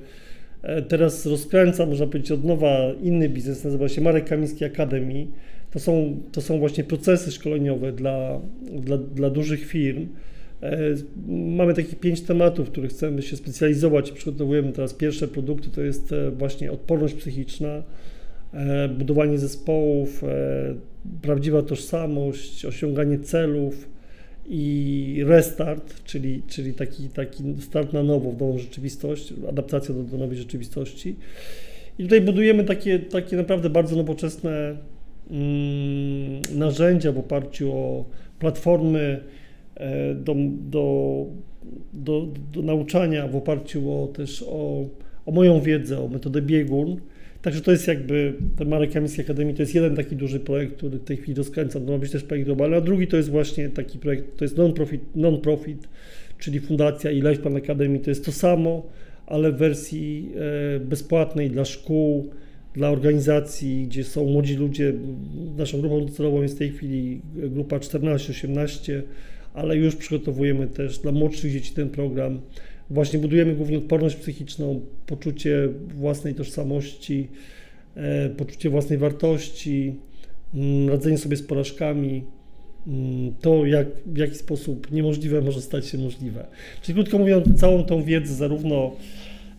e, teraz rozkręcam, można powiedzieć, od nowa inny biznes, nazywa się Marek Kamiński Academy. To są, to są właśnie procesy szkoleniowe dla, dla, dla dużych firm. E, Mamy takich pięć tematów, w których chcemy się specjalizować. Przygotowujemy teraz pierwsze produkty, to jest e, właśnie odporność psychiczna, e, budowanie zespołów, e, prawdziwa tożsamość, osiąganie celów i restart, czyli, czyli taki, taki start na nowo, w nową rzeczywistość, adaptacja do, do nowej rzeczywistości. I tutaj budujemy takie, takie naprawdę bardzo nowoczesne mm, narzędzia w oparciu o platformy e, do, do, do, do nauczania, w oparciu o też o, o moją wiedzę, o metodę biegun. Także to jest jakby ten Marek Kamiński Akademii, to jest jeden taki duży projekt, który w tej chwili rozkręcam. To ma być też projekt globalny, a drugi to jest właśnie taki projekt, to jest non-profit, non-profit czyli fundacja i Lifepan Academy. To jest to samo, ale w wersji e, bezpłatnej dla szkół, dla organizacji, gdzie są młodzi ludzie. Naszą grupą docelową jest w tej chwili grupa 14-18, ale już przygotowujemy też dla młodszych dzieci ten program. Właśnie budujemy głównie odporność psychiczną, poczucie własnej tożsamości, e, poczucie własnej wartości, mm, radzenie sobie z porażkami, mm, to jak, w jaki sposób niemożliwe może stać się możliwe. Czyli krótko mówiąc, całą tą wiedzę, zarówno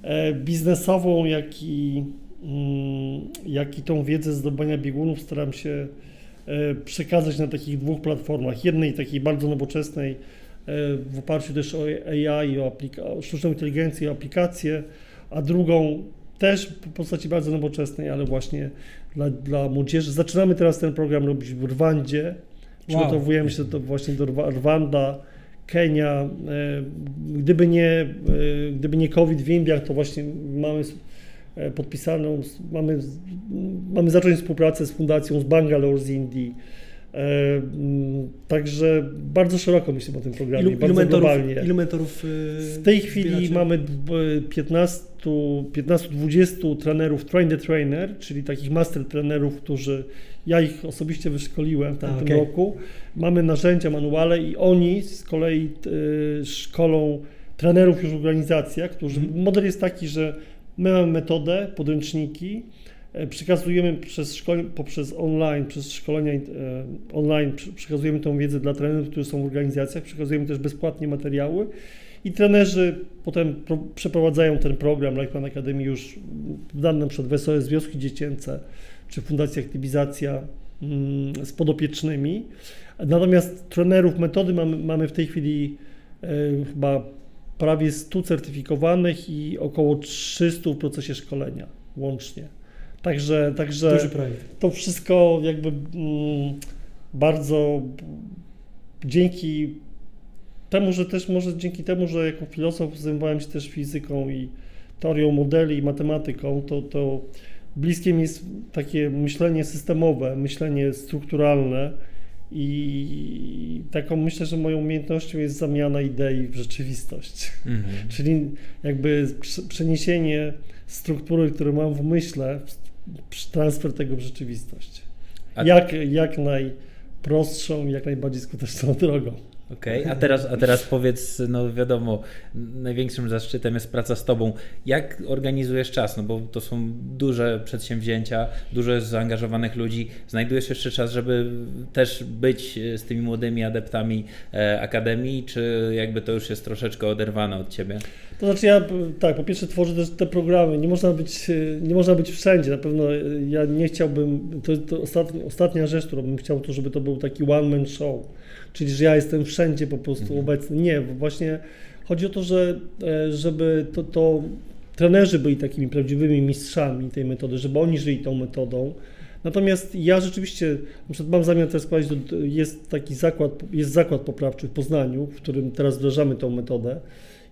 e, biznesową, jak i, mm, jak i tą wiedzę zdobywania biegunów staram się e, przekazać na takich dwóch platformach. Jednej takiej bardzo nowoczesnej, w oparciu też o AI, o, aplika- sztuczną inteligencję, o aplikacje, a drugą też w postaci bardzo nowoczesnej, ale właśnie dla, dla młodzieży. Zaczynamy teraz ten program robić w Rwandzie. Przygotowujemy się do, właśnie do Rwa- Rwanda, Kenia. E, Gdyby nie, e, gdyby nie COVID w Indiach, to właśnie mamy e, podpisaną, mamy, mamy zacząć współpracę z fundacją z Bangalore z Indii. E, m, Także bardzo szeroko myślę o tym programie, Ilu, ilu, bardzo mentorów, globalnie. ilu mentorów y, W tej chwili zbieracie? mamy dw- 15 15-20 trenerów train the trainer, czyli takich master trenerów, którzy ja ich osobiście wyszkoliłem w tamtym okej. roku. Mamy narzędzia, manuale i oni z kolei y, szkolą trenerów już w organizacjach, którzy Mhm. model jest taki, że my mamy metodę, podręczniki, e, przekazujemy przez szkole, poprzez online, przez szkolenia e, online, przekazujemy tą wiedzę dla trenerów, którzy są w organizacjach, przekazujemy też bezpłatnie materiały i trenerzy potem pro, przeprowadzają ten program Life Plan Academy już w danym na przykład w SOS Wioski Dziecięce czy Fundacja Aktywizacja mm, z podopiecznymi. Natomiast trenerów metody mamy, mamy w tej chwili e, chyba prawie 100 certyfikowanych i około 300 w procesie szkolenia łącznie. Także, także Duży projekt. to wszystko jakby mm, bardzo dzięki temu, że też może dzięki temu, że jako filozof zajmowałem się też fizyką i teorią modeli i matematyką, to, to bliskie mi jest takie myślenie systemowe, myślenie strukturalne I taką myślę, że moją umiejętnością jest zamiana idei w rzeczywistość. Mhm. Czyli jakby prze- przeniesienie struktury, którą mam w myśle, transfer tego w rzeczywistość. Jak, jak najprostszą jak najbardziej skuteczną drogą. Okej, a, teraz, a teraz powiedz, no wiadomo, największym zaszczytem jest praca z Tobą. Jak organizujesz czas? No bo to są duże przedsięwzięcia, dużo jest zaangażowanych ludzi. Znajdujesz jeszcze czas, żeby też być z tymi młodymi adeptami e, Akademii, czy jakby to już jest troszeczkę oderwane od Ciebie? To znaczy ja tak, po pierwsze tworzę też te programy. Nie można być, e, nie można być wszędzie. Na pewno e, ja nie chciałbym, to jest to ostatnia, ostatnia rzecz, którą bym chciał, to żeby to był taki one man show. Czyli, że ja jestem wszędzie po prostu Mhm. obecny. Nie, właśnie chodzi o to, że e, żeby to, to trenerzy byli takimi prawdziwymi mistrzami tej metody, żeby oni żyli tą metodą. Natomiast ja rzeczywiście, na przykład mam zamiar teraz prowadzić, jest taki zakład, jest zakład poprawczy w Poznaniu, w którym teraz wdrażamy tą metodę.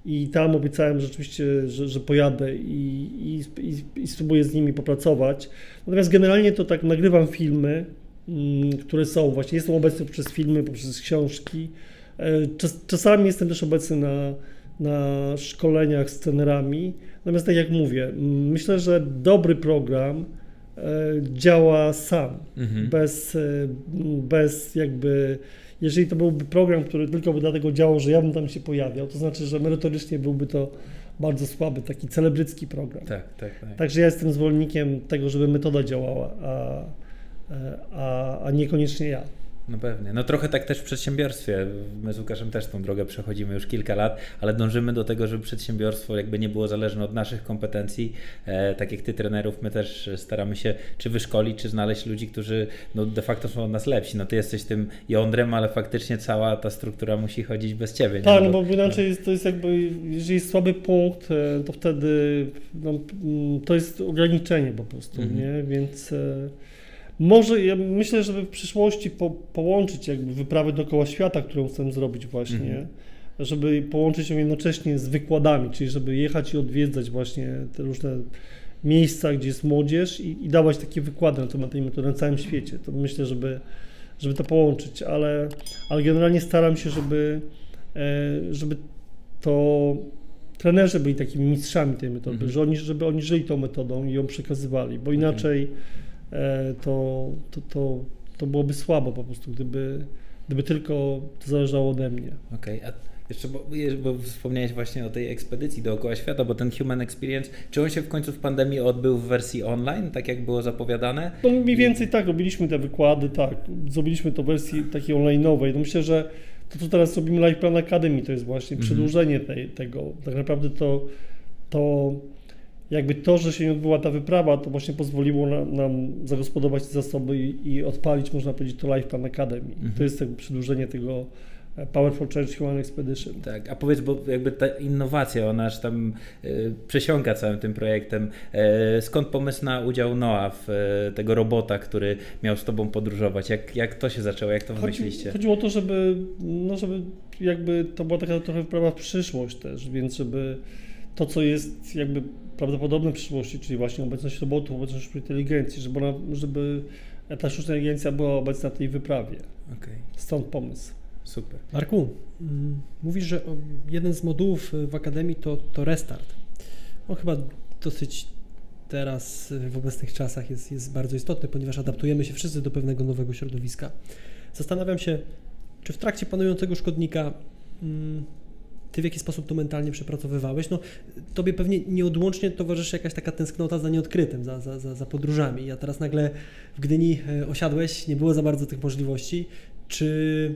I tam obiecałem rzeczywiście, że, że pojadę i, i, i, i spróbuję z nimi popracować. Natomiast generalnie to tak nagrywam filmy, które są właśnie, jestem obecny poprzez filmy, poprzez książki. E, Czas, czasami jestem też obecny na, na szkoleniach z trenerami. Natomiast tak jak mówię, mm, myślę, że dobry program e, działa sam, Mhm. bez, e, bez jakby, jeżeli to byłby program, który tylko by dlatego działał, że ja bym tam się pojawiał, to znaczy, że merytorycznie byłby to bardzo słaby, taki celebrycki program. Tak, tak, tak. Także ja jestem zwolennikiem tego, żeby metoda działała, a, a, a niekoniecznie ja. No pewnie. No trochę tak też w przedsiębiorstwie. My z Łukaszem też tą drogę przechodzimy już kilka lat, ale dążymy do tego, żeby przedsiębiorstwo jakby nie było zależne od naszych kompetencji. E, tak jak ty trenerów, my też staramy się czy wyszkolić, czy znaleźć ludzi, którzy no, de facto są od nas lepsi. No ty jesteś tym jądrem, ale faktycznie cała ta struktura musi chodzić bez ciebie. Tak, no bo inaczej jest, to jest jakby, jeżeli jest słaby punkt, e, to wtedy no, mm, to jest ograniczenie po prostu, Mhm. nie? Więc e, może, ja myślę, żeby w przyszłości po, połączyć jakby wyprawę dookoła świata, którą chcę zrobić właśnie, Mhm. żeby połączyć ją jednocześnie z wykładami, czyli żeby jechać i odwiedzać właśnie te różne miejsca, gdzie jest młodzież i, i dawać takie wykłady na temat tej metody na całym świecie. To myślę, żeby, żeby to połączyć, ale, ale generalnie staram się, żeby, e, żeby to trenerzy byli takimi mistrzami tej metody, Mhm. że oni, żeby oni żyli tą metodą i ją przekazywali, bo inaczej e, to, to, to, to byłoby słabo po prostu, gdyby, gdyby tylko to zależało ode mnie. Okej, a jeszcze, bo, bo wspomniałeś właśnie o tej ekspedycji dookoła świata, bo ten Human Experience, czy on się w końcu w pandemii odbył w wersji online, tak jak było zapowiadane? No mniej więcej tak, robiliśmy te wykłady, tak, zrobiliśmy to w wersji takiej online'owej. No myślę, że to, co teraz robimy Live Plan Academy, to jest właśnie Mhm. przedłużenie tej, tego. Tak naprawdę to, to jakby to, że się nie odbyła ta wyprawa, to właśnie pozwoliło na, nam zagospodarować te zasoby i, i odpalić, można powiedzieć, to Live Plan Academy. Mhm. To jest jakby przedłużenie tego e, Power for Change Human Expedition. Tak, a powiedz, bo jakby ta innowacja, ona aż tam y, przesiąka całym tym projektem. E, skąd pomysł na udział Noa w tego robota, który miał z tobą podróżować? Jak, jak to się zaczęło? Jak to wymyśliście? chodziło o to, żeby, no żeby jakby to była taka trochę wyprawa w przyszłość też, więc żeby to, co jest jakby prawdopodobne w przyszłości, czyli właśnie obecność robotów, obecność sztucznej inteligencji, żeby, ona, żeby ta sztuczna inteligencja była obecna w tej wyprawie. Okej, Stąd pomysł. super. Marku, mm, mówisz, że jeden z modułów y, w Akademii to, to restart. On chyba dosyć teraz y, w obecnych czasach jest, jest bardzo istotny, ponieważ adaptujemy się wszyscy do pewnego nowego środowiska. Zastanawiam się, czy w trakcie panującego szkodnika mm, ty w jaki sposób to mentalnie przepracowywałeś? No, tobie pewnie nieodłącznie towarzyszy jakaś taka tęsknota za nieodkrytym, za, za, za, za podróżami. Ja teraz nagle w Gdyni e, osiadłeś, nie było za bardzo tych możliwości. Czy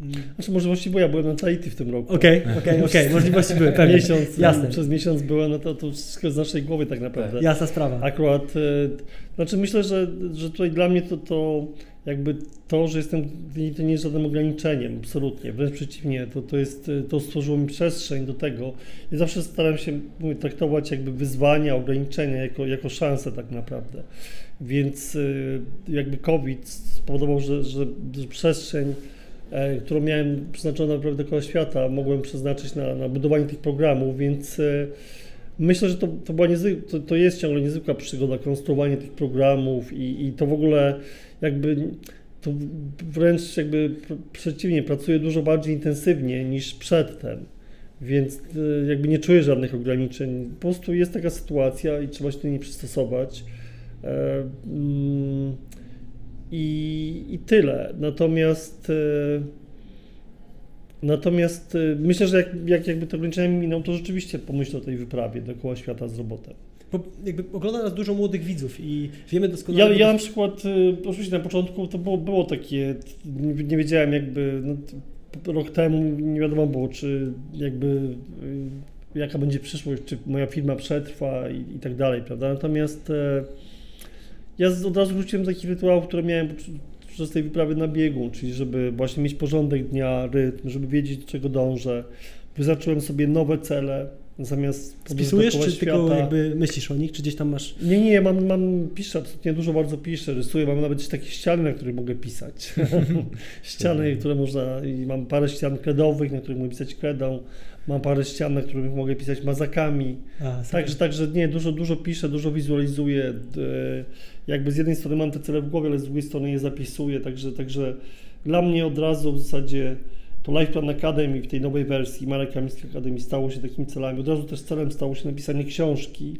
mm, Znaczy możliwości, bo ja byłem na Tahiti w tym roku. Okej, okej, okej, możliwości były, pewnie. Miesiąc, Jasne. Przez miesiąc byłem, no to, to wszystko z naszej głowy tak naprawdę. Jasna sprawa. Akurat, e, znaczy myślę, że, że tutaj dla mnie to, to jakby to, że jestem, to nie jest żadnym ograniczeniem, absolutnie, wręcz przeciwnie, to, to jest, to stworzyło mi przestrzeń do tego. Ja zawsze staram się mówię, traktować jakby wyzwania, ograniczenia jako, jako szansę tak naprawdę. Więc e, jakby COVID spowodował, że, że, że przestrzeń e, którą miałem przeznaczoną naprawdę dookoła świata, mogłem przeznaczyć na, na budowanie tych programów, więc e, myślę, że to, to, była niezwy- to, to jest ciągle niezwykła przygoda, konstruowanie tych programów i, i to w ogóle jakby to wręcz jakby przeciwnie, pracuję dużo bardziej intensywnie niż przedtem. Więc e, jakby nie czuję żadnych ograniczeń. Po prostu jest taka sytuacja i trzeba się do niej przystosować. E, mm, I, i tyle. Natomiast natomiast myślę, że jak, jak jakby te ograniczenia miną, to rzeczywiście pomyślę o tej wyprawie dookoła świata z robotem. Bo jakby ogląda nas dużo młodych widzów i wiemy doskonale... Ja, ja na przykład, y, oczywiście na początku to było, było takie, nie, nie wiedziałem jakby, no, rok temu nie wiadomo było, czy jakby y, jaka będzie przyszłość, czy moja firma przetrwa i, i tak dalej, prawda? Natomiast e, ja od razu wróciłem do takich rytuałów, które miałem przez tej wyprawy na biegu, czyli żeby właśnie mieć porządek dnia, rytm, żeby wiedzieć do czego dążę. Wyznaczyłem sobie nowe cele, zamiast Spisujesz, czy świata. tylko jakby myślisz o nich, czy gdzieś tam masz... Nie, nie, mam, mam piszę, absolutnie dużo bardzo piszę, rysuję, mam nawet takie ściany, na których mogę pisać. ściany, które można, i mam parę ścian kredowych, na których mogę pisać kredą, mam parę ścian, na których mogę pisać mazakami. A, także, także nie, dużo, dużo piszę, dużo wizualizuję, jakby z jednej strony mam te cele w głowie, ale z drugiej strony je zapisuję, także, także dla mnie od razu w zasadzie to Life Plan Academy w tej nowej wersji Marek Kamiński Academy stało się takimi celami. Od razu też celem stało się napisanie książki,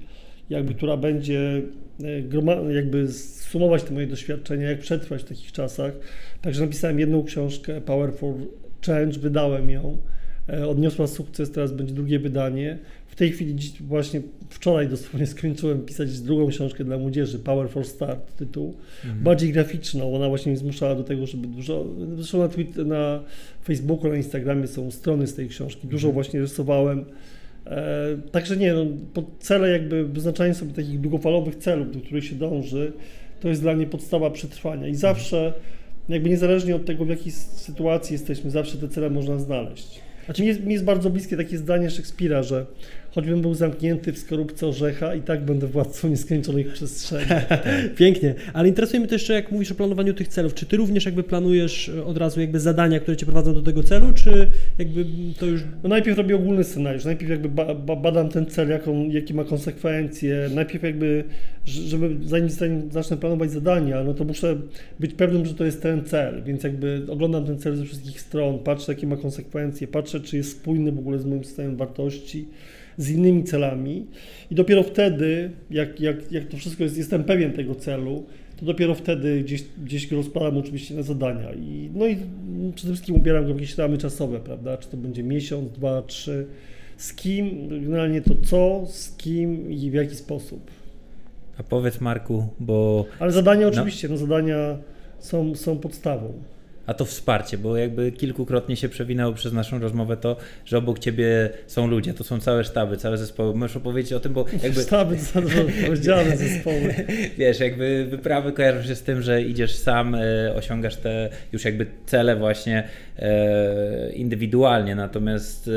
jakby, która będzie e, jakby sumować te moje doświadczenia, jak przetrwać w takich czasach. Także napisałem jedną książkę, Power for Change, wydałem ją. E, odniosła sukces, teraz będzie drugie wydanie. W tej chwili, właśnie wczoraj dosłownie skończyłem pisać drugą książkę dla młodzieży, Power for Start tytuł, mhm. bardziej graficzną. Ona właśnie mnie zmuszała do tego, żeby dużo, zresztą na, Twitter, na Facebooku, na Instagramie są strony z tej książki, dużo mhm. właśnie rysowałem. E, także nie, no, cele jakby wyznaczanie sobie takich długofalowych celów, do których się dąży, to jest dla mnie podstawa przetrwania i mhm. zawsze, jakby niezależnie od tego, w jakiej sytuacji jesteśmy, zawsze te cele można znaleźć. Znaczy, mi, jest, mi jest bardzo bliskie takie zdanie Szekspira, że choćbym był zamknięty w skorupce orzecha i tak będę władcą nieskończonych przestrzeni. Pięknie, ale interesuje mnie też jeszcze, jak mówisz o planowaniu tych celów, czy ty również jakby planujesz od razu jakby zadania, które cię prowadzą do tego celu, czy jakby to już... No najpierw robię ogólny scenariusz, najpierw jakby ba, ba, badam ten cel, jaką, jakie ma konsekwencje, najpierw jakby, żeby zanim, zanim zacznę planować zadania, no to muszę być pewnym, że to jest ten cel, więc jakby oglądam ten cel ze wszystkich stron, patrzę jakie ma konsekwencje, patrzę czy jest spójny w ogóle z moim systemem wartości, z innymi celami i dopiero wtedy, jak, jak, jak to wszystko jest, jestem pewien tego celu, to dopiero wtedy gdzieś, gdzieś go rozpalam oczywiście na zadania. I, no i przede wszystkim ubieram go w jakieś ramy czasowe, prawda? Czy to będzie miesiąc, dwa, trzy, z kim, generalnie to co, z kim i w jaki sposób. A powiedz Marku, bo... Ale zadania no. oczywiście, no zadania są, są podstawą a to wsparcie, bo jakby kilkukrotnie się przewinęło przez naszą rozmowę to, że obok ciebie są ludzie, to są całe sztaby, całe zespoły. Możesz opowiedzieć o tym, bo jakby... Sztaby, rozdzielone zespoły. Wiesz, jakby wyprawy kojarzą się z tym, że idziesz sam, e, osiągasz te już jakby cele właśnie e, indywidualnie, natomiast e,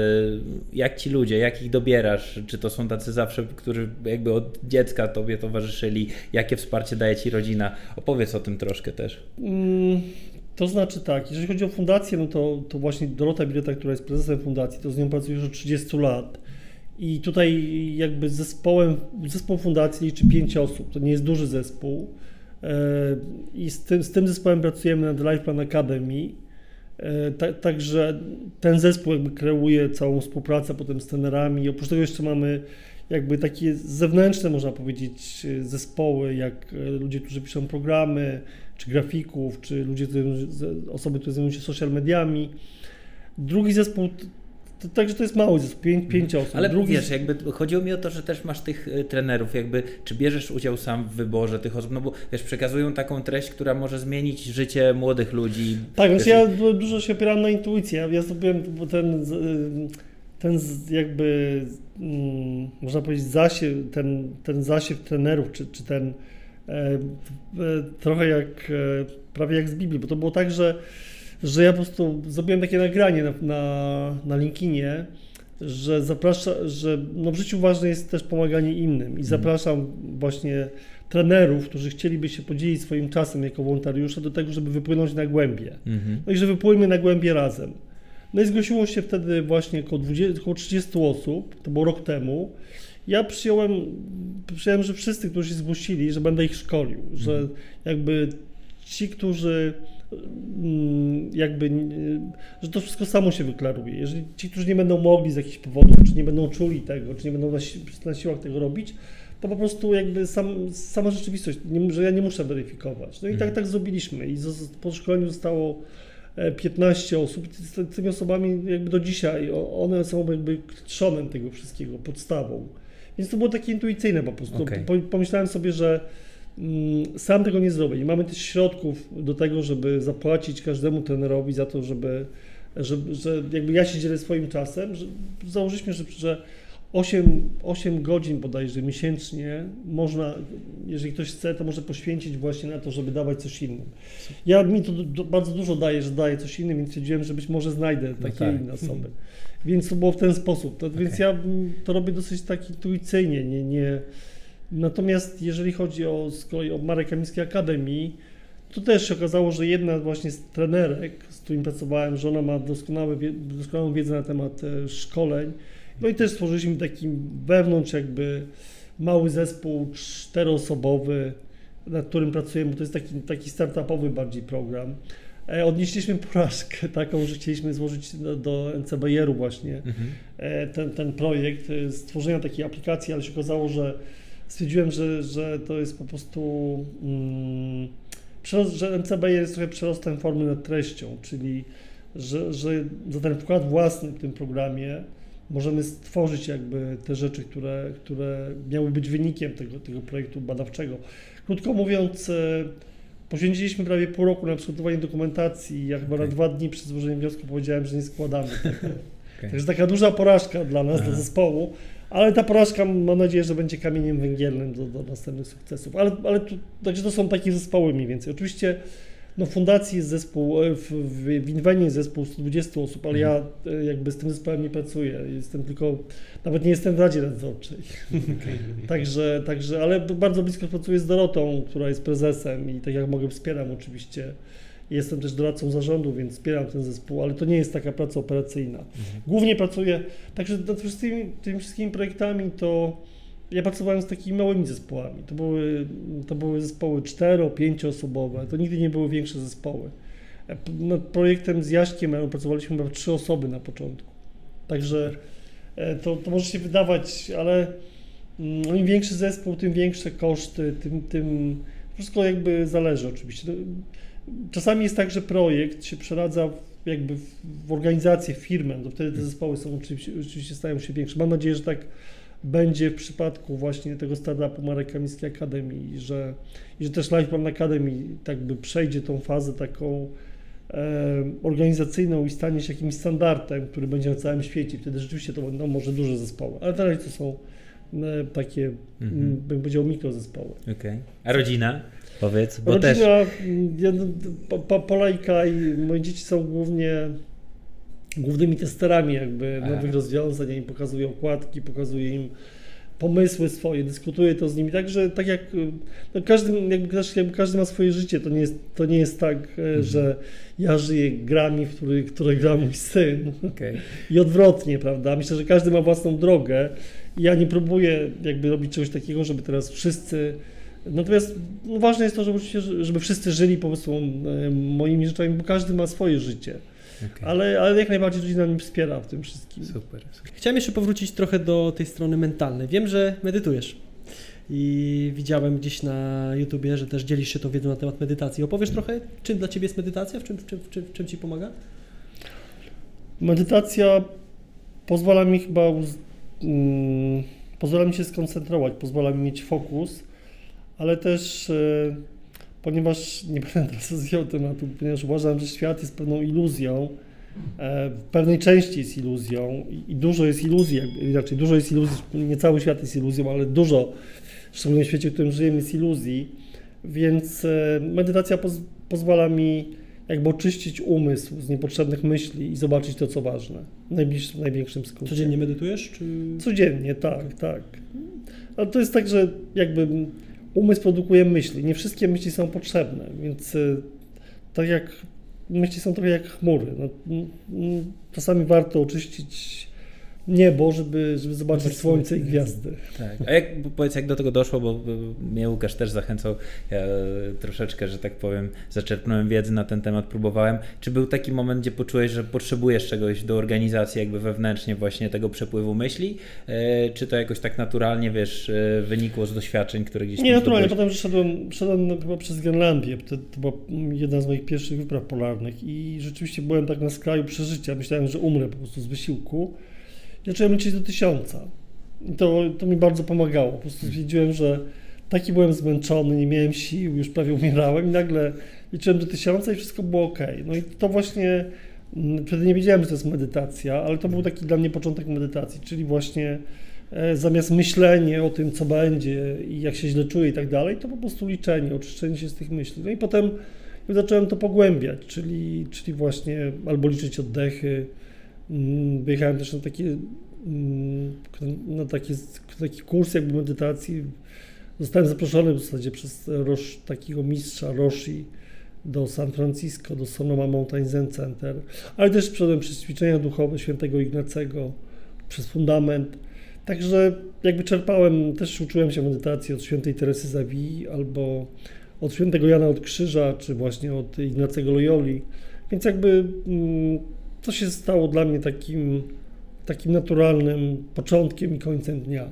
jak ci ludzie, jak ich dobierasz? Czy to są tacy zawsze, którzy jakby od dziecka tobie towarzyszyli? Jakie wsparcie daje ci rodzina? Opowiedz o tym troszkę też. Mm to znaczy tak, jeżeli chodzi o fundację, no to, to właśnie Dorota Bileta, która jest prezesem fundacji, to z nią pracuję już od 30 lat. I tutaj jakby zespołem, zespół fundacji liczy 5 osób, to nie jest duży zespół. E, I z tym, z tym zespołem pracujemy nad Life Plan Academy. E, także ten zespół jakby kreuje całą współpracę potem z trenerami. Oprócz tego jeszcze mamy jakby takie zewnętrzne, można powiedzieć, zespoły, jak e, ludzie, którzy piszą programy, czy grafików, czy ludzie, osoby, które zajmują się social mediami. Drugi zespół także to jest mały zespół, pięć, pięć osób. Ale Drugi... wiesz, jakby chodziło mi o to, że też masz tych y, trenerów, jakby czy bierzesz udział sam w wyborze tych osób, no bo wiesz, przekazują taką treść, która może zmienić życie młodych ludzi. Tak, więc ja dużo się opieram na intuicji. Ja zdobyłem ten, ten jakby, mm, można powiedzieć, zasiew, ten, ten zasiew trenerów, czy, czy ten trochę jak, e, prawie jak z Biblii, bo to było tak, że, że ja po prostu zrobiłem takie nagranie na, na, na LinkedInie, że zapraszam, że no w życiu ważne jest też pomaganie innym i mhm. zapraszam właśnie trenerów, którzy chcieliby się podzielić swoim czasem jako wolontariusze do tego, żeby wypłynąć na głębie. Mhm. No i że wypłyniemy na głębie razem. No i zgłosiło się wtedy właśnie około, 20, około 30 osób, to było rok temu ja przyjąłem, przyjąłem, że wszyscy, którzy się zgłosili, że będę ich szkolił, że mhm. jakby ci, którzy mm, jakby, że to wszystko samo się wyklaruje. Jeżeli ci, którzy nie będą mogli z jakichś powodów, czy nie będą czuli tego, czy nie będą na, si- na siłach tego robić, to po prostu jakby sam, sama rzeczywistość, nie, że ja nie muszę weryfikować. No i Mhm. tak, tak zrobiliśmy i zo- po szkoleniu zostało e, 15 osób. Z tymi osobami jakby do dzisiaj, one są jakby trzonem tego wszystkiego, podstawą. Więc to było takie intuicyjne po prostu. Po, pomyślałem sobie, że mm, sam tego nie zrobię. Nie mamy też środków do tego, żeby zapłacić każdemu trenerowi za to, żeby, żeby że jakby ja się dzielę swoim czasem. Że, założyliśmy, że, że 8, 8 godzin bodajże miesięcznie można, jeżeli ktoś chce, to może poświęcić właśnie na to, żeby dawać coś innym. Ja mi to du- bardzo dużo daje, że daję coś innym, więc stwierdziłem, że być może znajdę No takie tak. inne osoby. Więc to było w ten sposób. To, Więc Okej. ja to robię dosyć tak intuicyjnie, nie, nie. Natomiast jeżeli chodzi o z kolei o Marek Kamińskiej Akademii, to też się okazało, że jedna właśnie z trenerek, z którym pracowałem, że ona ma doskonałą wiedzę na temat e, szkoleń. No i też stworzyliśmy taki wewnątrz jakby mały zespół czteroosobowy, nad którym pracujemy. To jest taki, taki startupowy bardziej program. E, Odnieśliśmy porażkę taką, że chcieliśmy złożyć do, do NCBR-u właśnie Mhm. e, ten, ten projekt e, stworzenia takiej aplikacji, ale się okazało, że stwierdziłem, że, że to jest po prostu, mm, przerost, że MCB jest trochę przerostem formy nad treścią, czyli że, że za ten wkład własny w tym programie możemy stworzyć jakby te rzeczy, które, które miały być wynikiem tego, tego projektu badawczego. Krótko mówiąc, e, poświęciliśmy prawie pół roku na przygotowanie dokumentacji. Ja chyba na Okej. dwa dni przed złożeniem wniosku powiedziałem, że nie składamy tego. Okej. Także taka duża porażka dla nas, dla Aha. zespołu, ale ta porażka mam nadzieję, że będzie kamieniem węgielnym do, do następnych sukcesów. Ale, ale tu, także to są takie zespoły mniej więcej. Oczywiście no, w fundacji jest zespół, e, w, w, Inwenii jest zespół 120 osób, ale ja e, jakby z tym zespołem nie pracuję. Jestem tylko, nawet nie jestem w Radzie Nadzorczej. Także, także, ale bardzo blisko pracuję z Dorotą, która jest prezesem i tak jak mogę wspieram oczywiście. Jestem też doradcą zarządu, więc wspieram ten zespół, ale to nie jest taka praca operacyjna. Głównie pracuję, także nad wszystkimi, tymi wszystkimi projektami to ja pracowałem z takimi małymi zespołami. To były, to były zespoły cztero, pięcioosobowe, to nigdy nie były większe zespoły. E, Nad projektem z Jaśkiem pracowaliśmy chyba trzy osoby na początku. Także e, to, to może się wydawać, ale mm, im większy zespół, tym większe koszty, tym, tym wszystko jakby zależy oczywiście. No, Czasami jest tak, że projekt się przeradza w, jakby w, w organizację, w firmę, to wtedy te zespoły są oczywiście, oczywiście stają się większe. Mam nadzieję, że tak będzie w przypadku właśnie tego startupu Marek Kamińskiej Akademii, że, i że też Life Plan Academy tak by przejdzie tą fazę taką e, organizacyjną i stanie się jakimś standardem, który będzie na całym świecie. Wtedy rzeczywiście to będą może duże zespoły, ale na razie to są e, takie, Mhm. bym powiedział, mikrozespoły. Okej. A rodzina? Powiedz, bo też... Rodzina, mm, ja, no, po, po, Polajka i moje dzieci są głównie głównymi testerami jakby Aha. nowych rozwiązań, ja im pokazuję okładki, pokazuję im pomysły swoje, dyskutuję to z nimi, także tak jak no każdy, jakby, każdy, jakby każdy ma swoje życie, to nie jest, to nie jest tak, e, że ja żyję grami, w który, które gra mój syn Okej. i odwrotnie, prawda? Myślę, że każdy ma własną drogę ja nie próbuję jakby robić czegoś takiego, żeby teraz wszyscy. Natomiast no, ważne jest to, żeby, żeby wszyscy żyli po prostu e, moimi rzeczami, bo każdy ma swoje życie. Okej. Ale, ale jak najbardziej rodzina mnie wspiera w tym wszystkim. Super. super. Chciałem jeszcze powrócić trochę do tej strony mentalnej. Wiem, że medytujesz. I widziałem gdzieś na YouTubie, że też dzielisz się tą wiedzą na temat medytacji. Opowiesz trochę, czym dla Ciebie jest medytacja? W czym, w czym, w czym, w czym Ci pomaga? Medytacja pozwala mi chyba uz- mm, pozwala mi się skoncentrować, pozwala mi mieć fokus, ale też e, ponieważ nie będę teraz rozwijał tematu, ponieważ uważam, że świat jest pewną iluzją, e, w pewnej części jest iluzją i, dużo jest iluzji, inaczej dużo jest iluzji, nie cały świat jest iluzją, ale dużo, szczególnie w świecie, w którym żyjemy, jest iluzji, więc e, medytacja poz, pozwala mi jakby oczyścić umysł z niepotrzebnych myśli i zobaczyć to, co ważne. W najbliższym, największym skrócie. Codziennie medytujesz? Czy... Codziennie, tak, tak. Ale to jest tak, że jakby umysł produkuje myśli. Nie wszystkie myśli są potrzebne, więc y, tak jak myśli są trochę jak chmury. No, czasami warto oczyścić niebo, żeby, żeby zobaczyć Zobaczyć słońce i gwiazdy. Tak. A jak, powiedz, jak do tego doszło, bo mnie Łukasz też zachęcał, ja troszeczkę, że tak powiem, zaczerpnąłem wiedzy na ten temat, próbowałem. Czy był taki moment, gdzie poczułeś, że potrzebujesz czegoś do organizacji jakby wewnętrznie właśnie tego przepływu myśli? E, Czy to jakoś tak naturalnie, wiesz, e, wynikło z doświadczeń, które gdzieś Nie, naturalnie. Potem szedłem, szedłem chyba przez Grenlandię. To, to była jedna z moich pierwszych wypraw polarnych i rzeczywiście byłem tak na skraju przeżycia. Myślałem, że umrę po prostu z wysiłku. Zacząłem liczyć do tysiąca. I to, to mi bardzo pomagało. Po prostu wiedziałem, że taki byłem zmęczony, nie miałem sił, już prawie umierałem i nagle liczyłem do tysiąca i wszystko było ok. No i to właśnie, mm, wtedy nie wiedziałem, że to jest medytacja, ale to był taki dla mnie początek medytacji, czyli właśnie e, zamiast myślenie o tym, co będzie i jak się źle czuję i tak dalej, to po prostu liczenie, oczyszczenie się z tych myśli. No i potem zacząłem to pogłębiać, czyli, czyli właśnie albo liczyć oddechy. Mm, Wyjechałem też na taki, mm, na taki, taki kurs jakby medytacji. Zostałem zaproszony w zasadzie przez takiego mistrza Roshi do San Francisco, do Sonoma Mountain Zen Center, ale też przeszedłem przez ćwiczenia duchowe świętego Ignacego, przez fundament. Także jakby czerpałem, też uczyłem się medytacji od świętej Teresy Zawi albo od świętego Jana od Krzyża, czy właśnie od Ignacego Loyoli. Więc jakby mm, to się stało dla mnie takim, takim naturalnym początkiem i końcem dnia.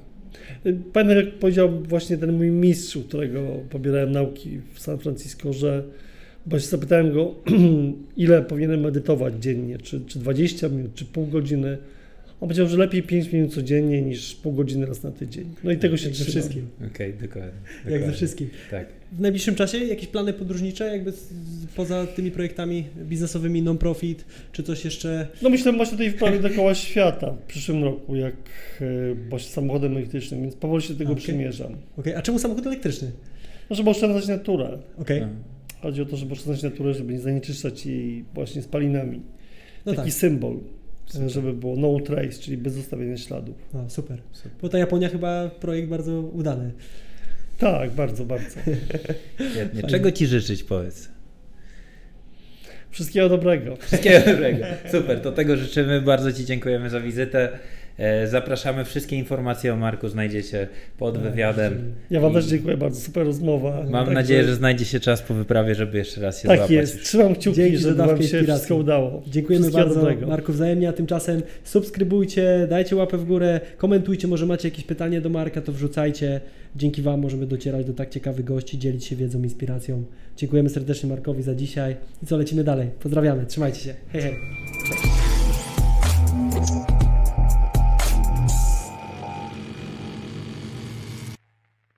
Pamiętam, jak powiedział właśnie ten mój mistrz, którego pobierałem nauki w San Francisco, że bo się zapytałem go, ile powinienem medytować dziennie, czy, czy 20 minut, czy pół godziny. On powiedział, że lepiej 5 minut codziennie niż pół godziny raz na tydzień. No i tego się Jak ze wszystkim. Okej, dokładnie. Jak ze dokładnie. wszystkim. Tak. W najbliższym czasie jakieś plany podróżnicze, jakby z, poza tymi projektami biznesowymi, non-profit, czy coś jeszcze? No myślę właśnie tutaj w planie dookoła świata w przyszłym roku, jak e, właśnie samochodem elektrycznym, więc powoli się do tego A, okej. przymierzam. Okej, a czemu samochód elektryczny? No, żeby oszczędzać naturę. Okej, No. Chodzi o to, żeby oszczędzać naturę, żeby nie zanieczyszczać jej właśnie spalinami. no Taki tak. symbol, Super. żeby było no trace, czyli bez zostawienia śladów. O, super. Super. Bo ta Japonia chyba projekt bardzo udany. Tak, bardzo, bardzo. Świetnie. Czego ci życzyć, powiedz? Wszystkiego dobrego. Wszystkiego dobrego. Super, to tego życzymy. Bardzo Ci dziękujemy za wizytę. E, Zapraszamy. Wszystkie informacje o Marku znajdziecie pod Tak, wywiadem. Ja Wam I też dziękuję bardzo, super rozmowa. Mam Także- nadzieję, że znajdzie się czas po wyprawie, żeby jeszcze raz się Tak złapać. jest, trzymam kciuki, Dzięki żeby Wam się inspiracji. wszystko udało. Dziękujemy Wszystkiego bardzo dobrego. Marku wzajemnie, a tymczasem subskrybujcie, dajcie łapę w górę, komentujcie, może macie jakieś pytanie do Marka, to wrzucajcie. Dzięki Wam możemy docierać do tak ciekawych gości, dzielić się wiedzą, inspiracją. Dziękujemy serdecznie Markowi za dzisiaj i co, lecimy dalej. Pozdrawiamy, trzymajcie się. Hej, hej.